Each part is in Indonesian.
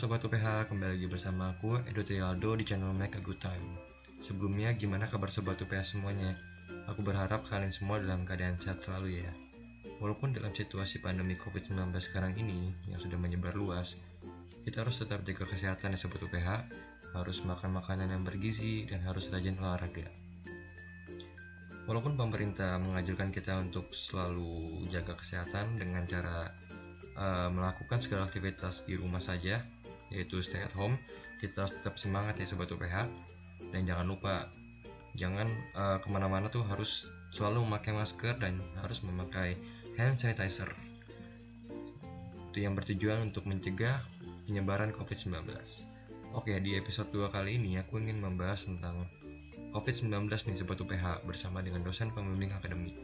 Sobat UPH, kembali lagi bersama aku, Edo Trialdo di channel Make a Good Time. Sebelumnya, gimana kabar Sobat UPH semuanya? Aku berharap kalian semua dalam keadaan sehat selalu ya. Walaupun dalam situasi pandemi COVID-19 sekarang ini yang sudah menyebar luas Kita harus tetap jaga kesehatan ya Sobat UPH Harus makan makanan yang bergizi dan harus rajin olahraga. Walaupun pemerintah mengajarkan kita untuk selalu jaga kesehatan dengan cara uh, melakukan segala aktivitas di rumah saja, yaitu stay at home, kita tetap semangat ya sobat UPH. Dan jangan lupa, jangan uh, ke mana-mana tuh harus selalu memakai masker dan harus memakai hand sanitizer. Itu yang bertujuan untuk mencegah penyebaran COVID-19. Oke, di episode 2 kali ini aku ingin membahas tentang COVID-19 nih Sobat UPH bersama dengan dosen pembimbing akademik.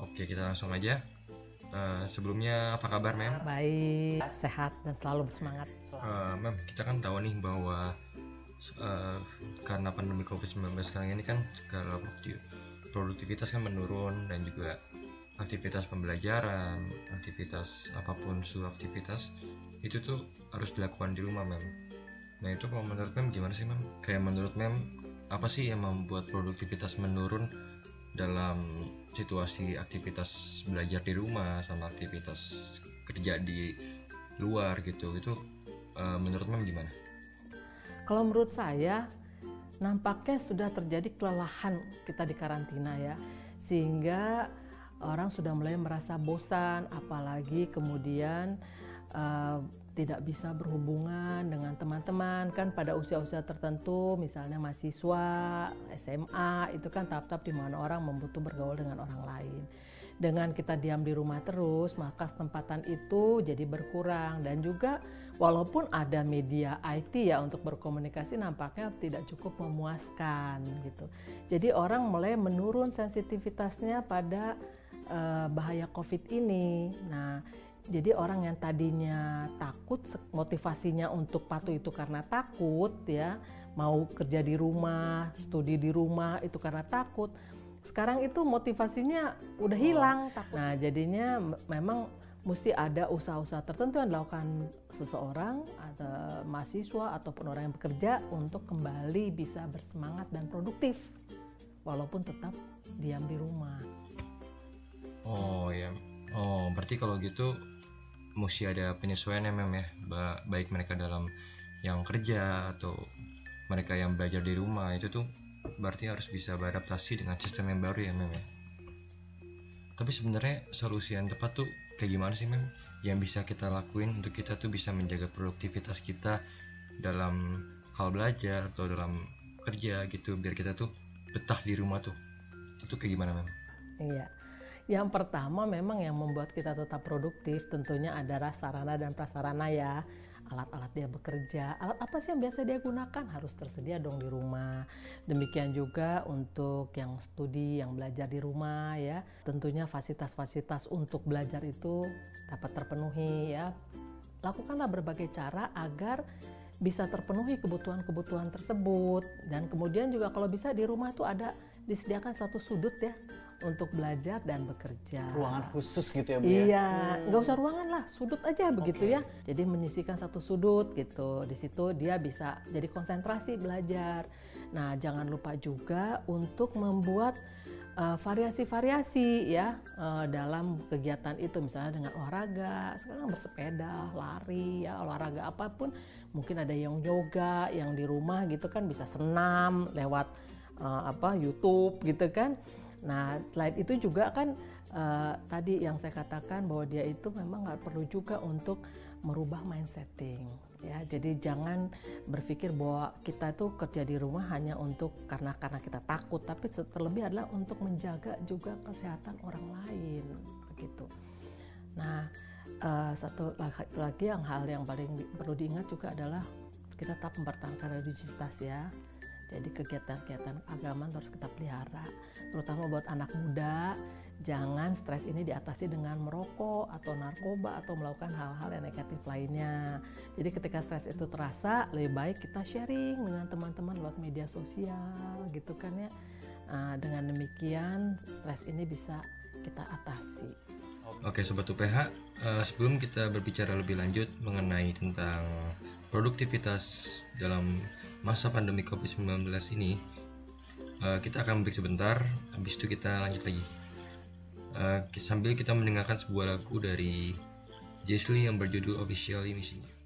Oke, kita langsung aja Uh, sebelumnya apa kabar Mem? Baik, sehat dan selalu bersemangat. Uh, Mem, kita kan tahu nih bahwa uh, karena pandemi COVID-19 sekarang ini kan segala produktivitas kan menurun dan juga aktivitas pembelajaran, aktivitas apa pun seluruh aktivitas itu tuh harus dilakukan di rumah Mem. Nah itu kalau menurut Mem gimana sih Mem? Kayak menurut Mem apa sih yang membuat produktivitas menurun dalam situasi aktivitas belajar di rumah sama aktivitas kerja di luar gitu itu uh, menurut Mem gimana? Kalau menurut saya nampaknya sudah terjadi kelelahan kita di karantina ya sehingga orang sudah mulai merasa bosan apalagi kemudian uh, tidak bisa berhubungan dengan teman-teman. Kan pada usia-usia tertentu misalnya mahasiswa SMA itu kan tahap-tahap di mana orang membutuh bergaul dengan orang lain. Dengan kita diam di rumah terus maka kesempatan itu jadi berkurang. Dan juga walaupun ada media IT ya untuk berkomunikasi nampaknya tidak cukup memuaskan gitu. Jadi orang mulai menurun sensitivitasnya pada uh, bahaya COVID ini. Nah jadi orang yang tadinya takut motivasinya untuk patuh itu karena takut ya, mau kerja di rumah, studi di rumah itu karena takut. Sekarang itu motivasinya udah oh, hilang. Oh, Nah, jadinya memang mesti ada usaha-usaha tertentu yang dilakukan seseorang atau mahasiswa ataupun orang yang bekerja untuk kembali bisa bersemangat dan produktif walaupun tetap diam di rumah. Oh ya. Oh, berarti kalau gitu mesti ada penyesuaian ya mem ya. Baik mereka dalam yang kerja atau mereka yang belajar di rumah itu tuh berarti harus bisa beradaptasi dengan sistem yang baru ya mem ya. Tapi sebenarnya solusi yang tepat tuh kayak gimana sih mem? Yang bisa kita lakuin untuk kita tuh bisa menjaga produktivitas kita dalam hal belajar atau dalam kerja gitu biar kita tuh betah di rumah tuh. Itu kayak gimana mem? Iya yang pertama memang yang membuat kita tetap produktif tentunya ada sarana dan prasarana ya. Alat-alat dia bekerja, alat apa sih yang biasa dia gunakan harus tersedia dong di rumah. Demikian juga untuk yang studi, yang belajar di rumah ya. Tentunya fasilitas-fasilitas untuk belajar itu dapat terpenuhi ya. Lakukanlah berbagai cara agar bisa terpenuhi kebutuhan-kebutuhan tersebut dan kemudian juga kalau bisa di rumah tuh ada disediakan satu sudut ya untuk belajar dan bekerja. Ruangan khusus gitu ya Bu ya? Iya, hmm. nggak usah ruangan lah, sudut aja begitu okay. ya. Jadi menyisikan satu sudut gitu. Di situ dia bisa jadi konsentrasi belajar. Nah, jangan lupa juga untuk membuat Eh, variasi-variasi uh, ya uh, dalam kegiatan itu misalnya dengan olahraga sekarang bersepeda lari ya olahraga apa pun mungkin ada yang yoga yang di rumah gitu kan bisa senam lewat uh, apa YouTube gitu kan nah selain itu juga kan uh, tadi yang saya katakan bahwa dia itu memang nggak perlu juga untuk merubah mindsetting ya. Jadi jangan berpikir bahwa kita itu kerja di rumah hanya untuk karena karena kita takut tapi terlebih adalah untuk menjaga juga kesehatan orang lain begitu. Nah uh, satu lagi yang hal yang paling perlu diingat juga adalah kita tetap mempertahankan religiositas ya jadi kegiatan-kegiatan agama harus kita pelihara, terutama buat anak muda. Jangan stres ini diatasi dengan merokok atau narkoba atau melakukan hal-hal yang negatif lainnya. Jadi ketika stres itu terasa, lebih baik kita sharing dengan teman-teman lewat media sosial gitu kan ya. Nah, dengan demikian stres ini bisa kita atasi. Oke Sobat UPH, uh, eh, sebelum kita berbicara lebih lanjut mengenai tentang produktivitas dalam masa pandemi COVID-19 ini, uh, kita akan break sebentar, habis itu kita lanjut lagi. Uh, sambil kita mendengarkan sebuah lagu dari Jesly yang berjudul Officially Missing You.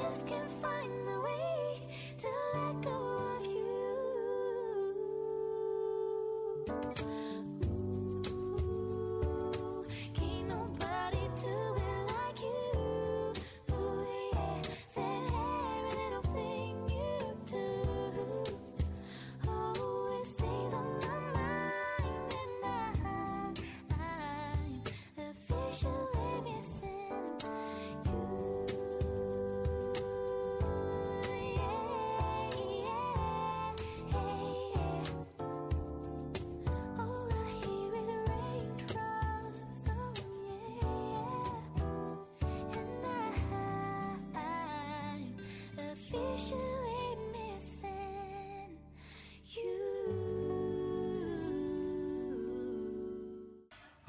just can't find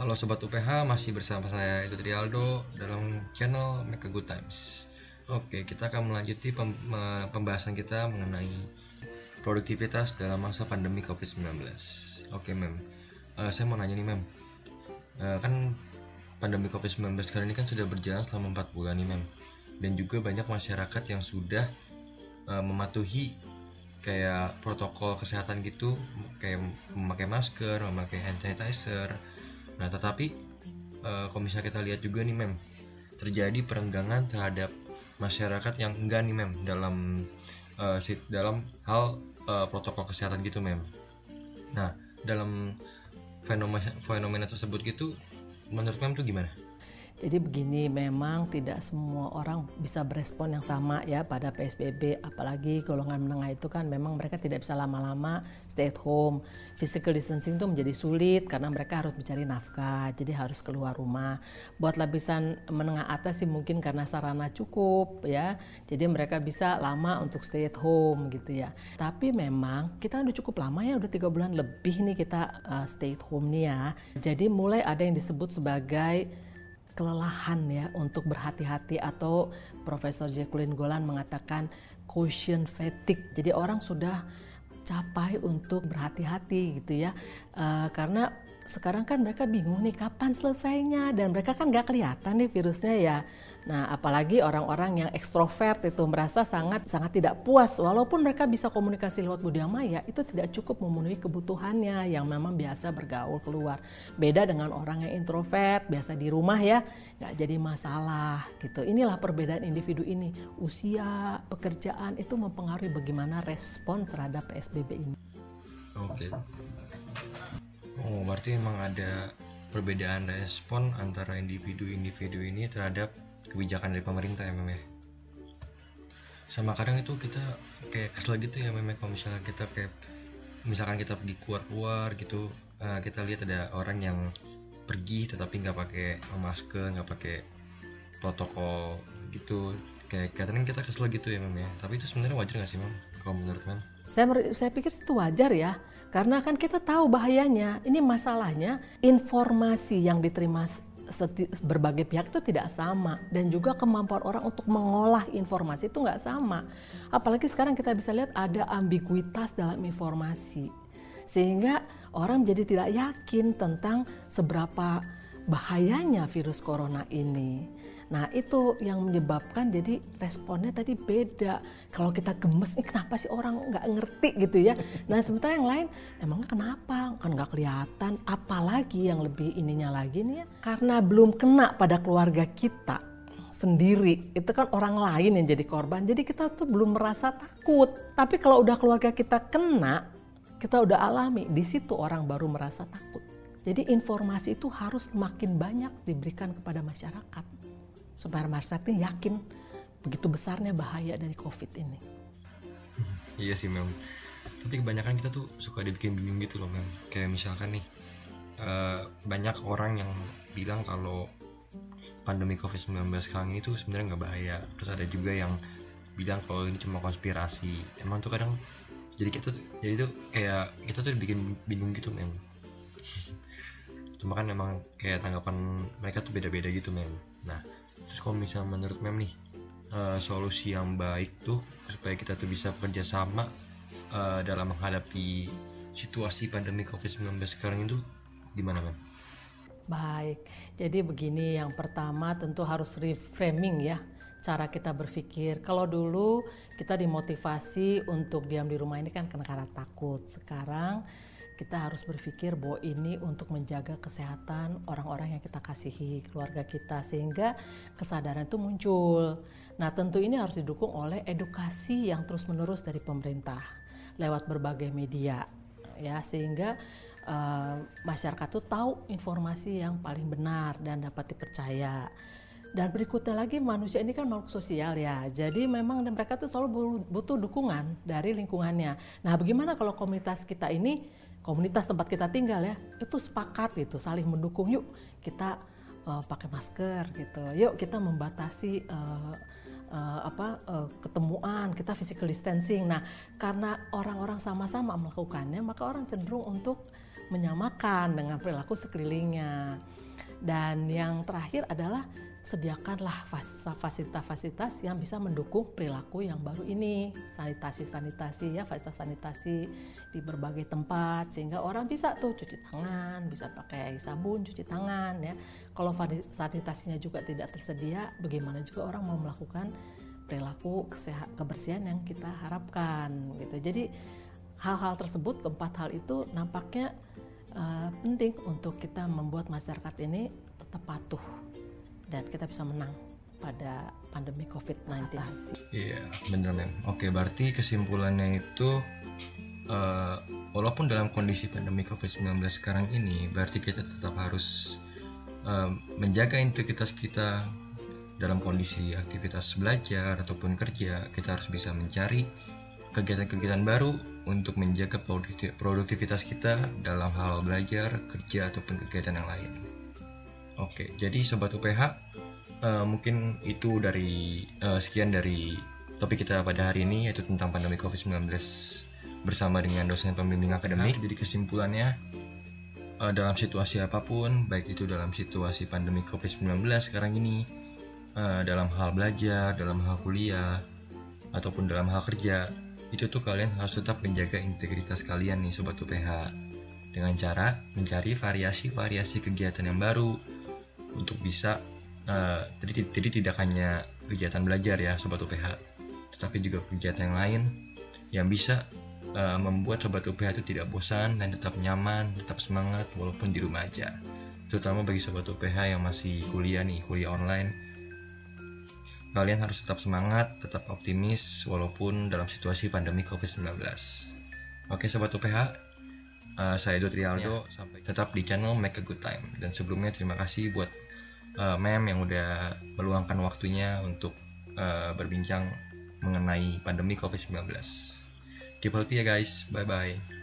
Halo Sobat UPH, masih bersama saya itu Aldo dalam channel Make a Good Times. Oke, kita akan melanjuti pembahasan kita mengenai produktivitas dalam masa pandemi COVID-19 Oke Mem, uh, saya mau nanya nih Mem. Uh, Kan pandemi COVID-19 sekarang ini kan sudah berjalan selama 4 bulan nih Mem. Dan juga banyak masyarakat yang sudah uh, mematuhi kayak protokol kesehatan gitu kayak memakai masker, memakai hand sanitizer, Nah, tetapi uh, kalau misalnya kita lihat juga nih mem, terjadi perenggangan terhadap masyarakat yang enggak nih mem dalam uh, dalam hal uh, protokol kesehatan gitu mem. Nah, dalam fenomena fenomena tersebut gitu menurut mem tuh gimana? Jadi begini, memang tidak semua orang bisa berespon yang sama ya pada PSBB, apalagi golongan menengah itu kan memang mereka tidak bisa lama-lama stay at home. Physical distancing itu menjadi sulit karena mereka harus mencari nafkah, jadi harus keluar rumah. Buat lapisan menengah atas sih mungkin karena sarana cukup ya, jadi mereka bisa lama untuk stay at home gitu ya. Tapi memang kita udah cukup lama ya, udah tiga bulan lebih nih kita uh, stay at home nih ya. Jadi mulai ada yang disebut sebagai kelelahan ya untuk berhati-hati atau Profesor Jacqueline Golan mengatakan caution fatigue. Jadi orang sudah capai untuk berhati-hati gitu ya, uh, karena sekarang kan mereka bingung nih kapan selesainya dan mereka kan nggak kelihatan nih virusnya ya. Nah, apalagi orang-orang yang ekstrovert itu merasa sangat sangat tidak puas walaupun mereka bisa komunikasi lewat budaya maya itu tidak cukup memenuhi kebutuhannya yang memang biasa bergaul keluar. Beda dengan orang yang introvert, biasa di rumah ya, nggak jadi masalah gitu. Inilah perbedaan individu ini. Usia, pekerjaan itu mempengaruhi bagaimana respon terhadap PSBB ini. Oke. Oh, berarti memang ada perbedaan respon antara individu-individu ini terhadap kebijakan dari pemerintah ya memang ya? Sama kadang itu kita kayak kesel gitu ya memang kalau misalnya kita kayak misalkan kita pergi keluar-keluar gitu uh, kita lihat ada orang yang pergi tetapi nggak pakai masker nggak pakai protokol gitu. Kayak kadang kita kesel gitu ya memang ya? Tapi itu sebenarnya wajar nggak sih mam kalau menurut mam saya saya pikir itu wajar ya karena kan kita tahu bahayanya ini masalahnya informasi yang diterima berbagai pihak itu tidak sama dan juga kemampuan orang untuk mengolah informasi itu nggak sama. Apalagi sekarang kita bisa lihat ada ambiguitas dalam informasi sehingga orang jadi tidak yakin tentang seberapa bahayanya virus corona ini. Nah itu yang menyebabkan jadi responnya tadi beda. Kalau kita gemes, ini kenapa sih orang nggak ngerti gitu ya. Nah sementara yang lain, emangnya kenapa? Kan nggak kelihatan. Apalagi yang lebih ininya lagi nih ya, karena belum kena pada keluarga kita sendiri itu kan orang lain yang jadi korban jadi kita tuh belum merasa takut tapi kalau udah keluarga kita kena kita udah alami di situ orang baru merasa takut jadi informasi itu harus makin banyak diberikan kepada masyarakat supaya masyarakat yakin begitu besarnya bahaya dari COVID ini. iya sih memang. Tapi kebanyakan kita tuh suka dibikin bingung gitu loh mem. Kayak misalkan nih uh, banyak orang yang bilang kalau pandemi COVID-19 sekarang itu sebenarnya nggak bahaya. Terus ada juga yang bilang kalau ini cuma konspirasi. Emang tuh kadang jadi kita tuh jadi tuh kayak kita tuh dibikin bingung gitu mem. Cuma kan memang kayak tanggapan mereka tuh beda-beda gitu mem. Nah terus kalau misalnya menurut mem nih uh, solusi yang baik tuh supaya kita tuh bisa bekerja sama uh, dalam menghadapi situasi pandemi COVID-19 sekarang itu gimana mem? Baik, jadi begini yang pertama tentu harus reframing ya cara kita berpikir. Kalau dulu kita dimotivasi untuk diam di rumah ini kan karena takut. Sekarang kita harus berpikir bahwa ini untuk menjaga kesehatan orang-orang yang kita kasihi, keluarga kita, sehingga kesadaran itu muncul. Nah, tentu ini harus didukung oleh edukasi yang terus-menerus dari pemerintah lewat berbagai media, ya, sehingga uh, masyarakat tuh tahu informasi yang paling benar dan dapat dipercaya. Dan berikutnya lagi manusia ini kan makhluk sosial ya. Jadi memang mereka tuh selalu butuh dukungan dari lingkungannya. Nah, bagaimana kalau komunitas kita ini komunitas tempat kita tinggal ya itu sepakat gitu saling mendukung. Yuk kita uh, pakai masker gitu. Yuk kita membatasi uh, uh, apa uh, ketemuan kita physical distancing. Nah karena orang-orang sama-sama melakukannya maka orang cenderung untuk menyamakan dengan perilaku sekelilingnya. Dan yang terakhir adalah sediakanlah fasilitas-fasilitas yang bisa mendukung perilaku yang baru ini. Sanitasi-sanitasi ya fasilitas sanitasi di berbagai tempat sehingga orang bisa tuh cuci tangan bisa pakai sabun cuci tangan ya. Kalau sanitasinya juga tidak tersedia bagaimana juga orang mau melakukan perilaku kebersihan yang kita harapkan gitu. Jadi hal-hal tersebut keempat hal itu nampaknya uh, penting untuk kita membuat masyarakat ini tetap patuh dan kita bisa menang pada pandemi COVID-19. Iya, benar mem. Oke, berarti kesimpulannya itu uh, walaupun dalam kondisi pandemi COVID-19 sekarang ini, berarti kita tetap harus uh, menjaga integritas kita dalam kondisi aktivitas belajar ataupun kerja kita harus bisa mencari kegiatan-kegiatan baru untuk menjaga produktivitas kita dalam hal belajar, kerja ataupun kegiatan yang lain. Oke, jadi sobat UPH, uh, eh, mungkin itu dari uh, sekian dari topik kita pada hari ini yaitu tentang pandemi COVID-19 bersama dengan dosen pembimbing akademik. Jadi kesimpulannya uh, dalam situasi apa pun, baik itu dalam situasi pandemi COVID-19 sekarang ini, uh, dalam hal belajar, dalam hal kuliah, ataupun dalam hal kerja, itu tuh kalian harus tetap menjaga integritas kalian nih sobat UPH dengan cara mencari variasi-variasi kegiatan yang baru untuk bisa uh, jadi, jadi tidak hanya kegiatan belajar ya sobat UPH tetapi juga kegiatan yang lain yang bisa uh, membuat sobat UPH itu tidak bosan dan tetap nyaman tetap semangat walaupun di rumah aja terutama bagi sobat UPH yang masih kuliah nih kuliah online Kalian harus tetap semangat, tetap optimis walaupun dalam situasi pandemi COVID-19. Oke Sobat UPH, uh, eh, saya Edo Trialdo, ya. sampai tetap di channel Make a Good Time. Dan sebelumnya terima kasih buat uh, Mem yang udah meluangkan waktunya untuk uh, berbincang mengenai pandemi COVID-19. Keep healthy ya guys, bye-bye.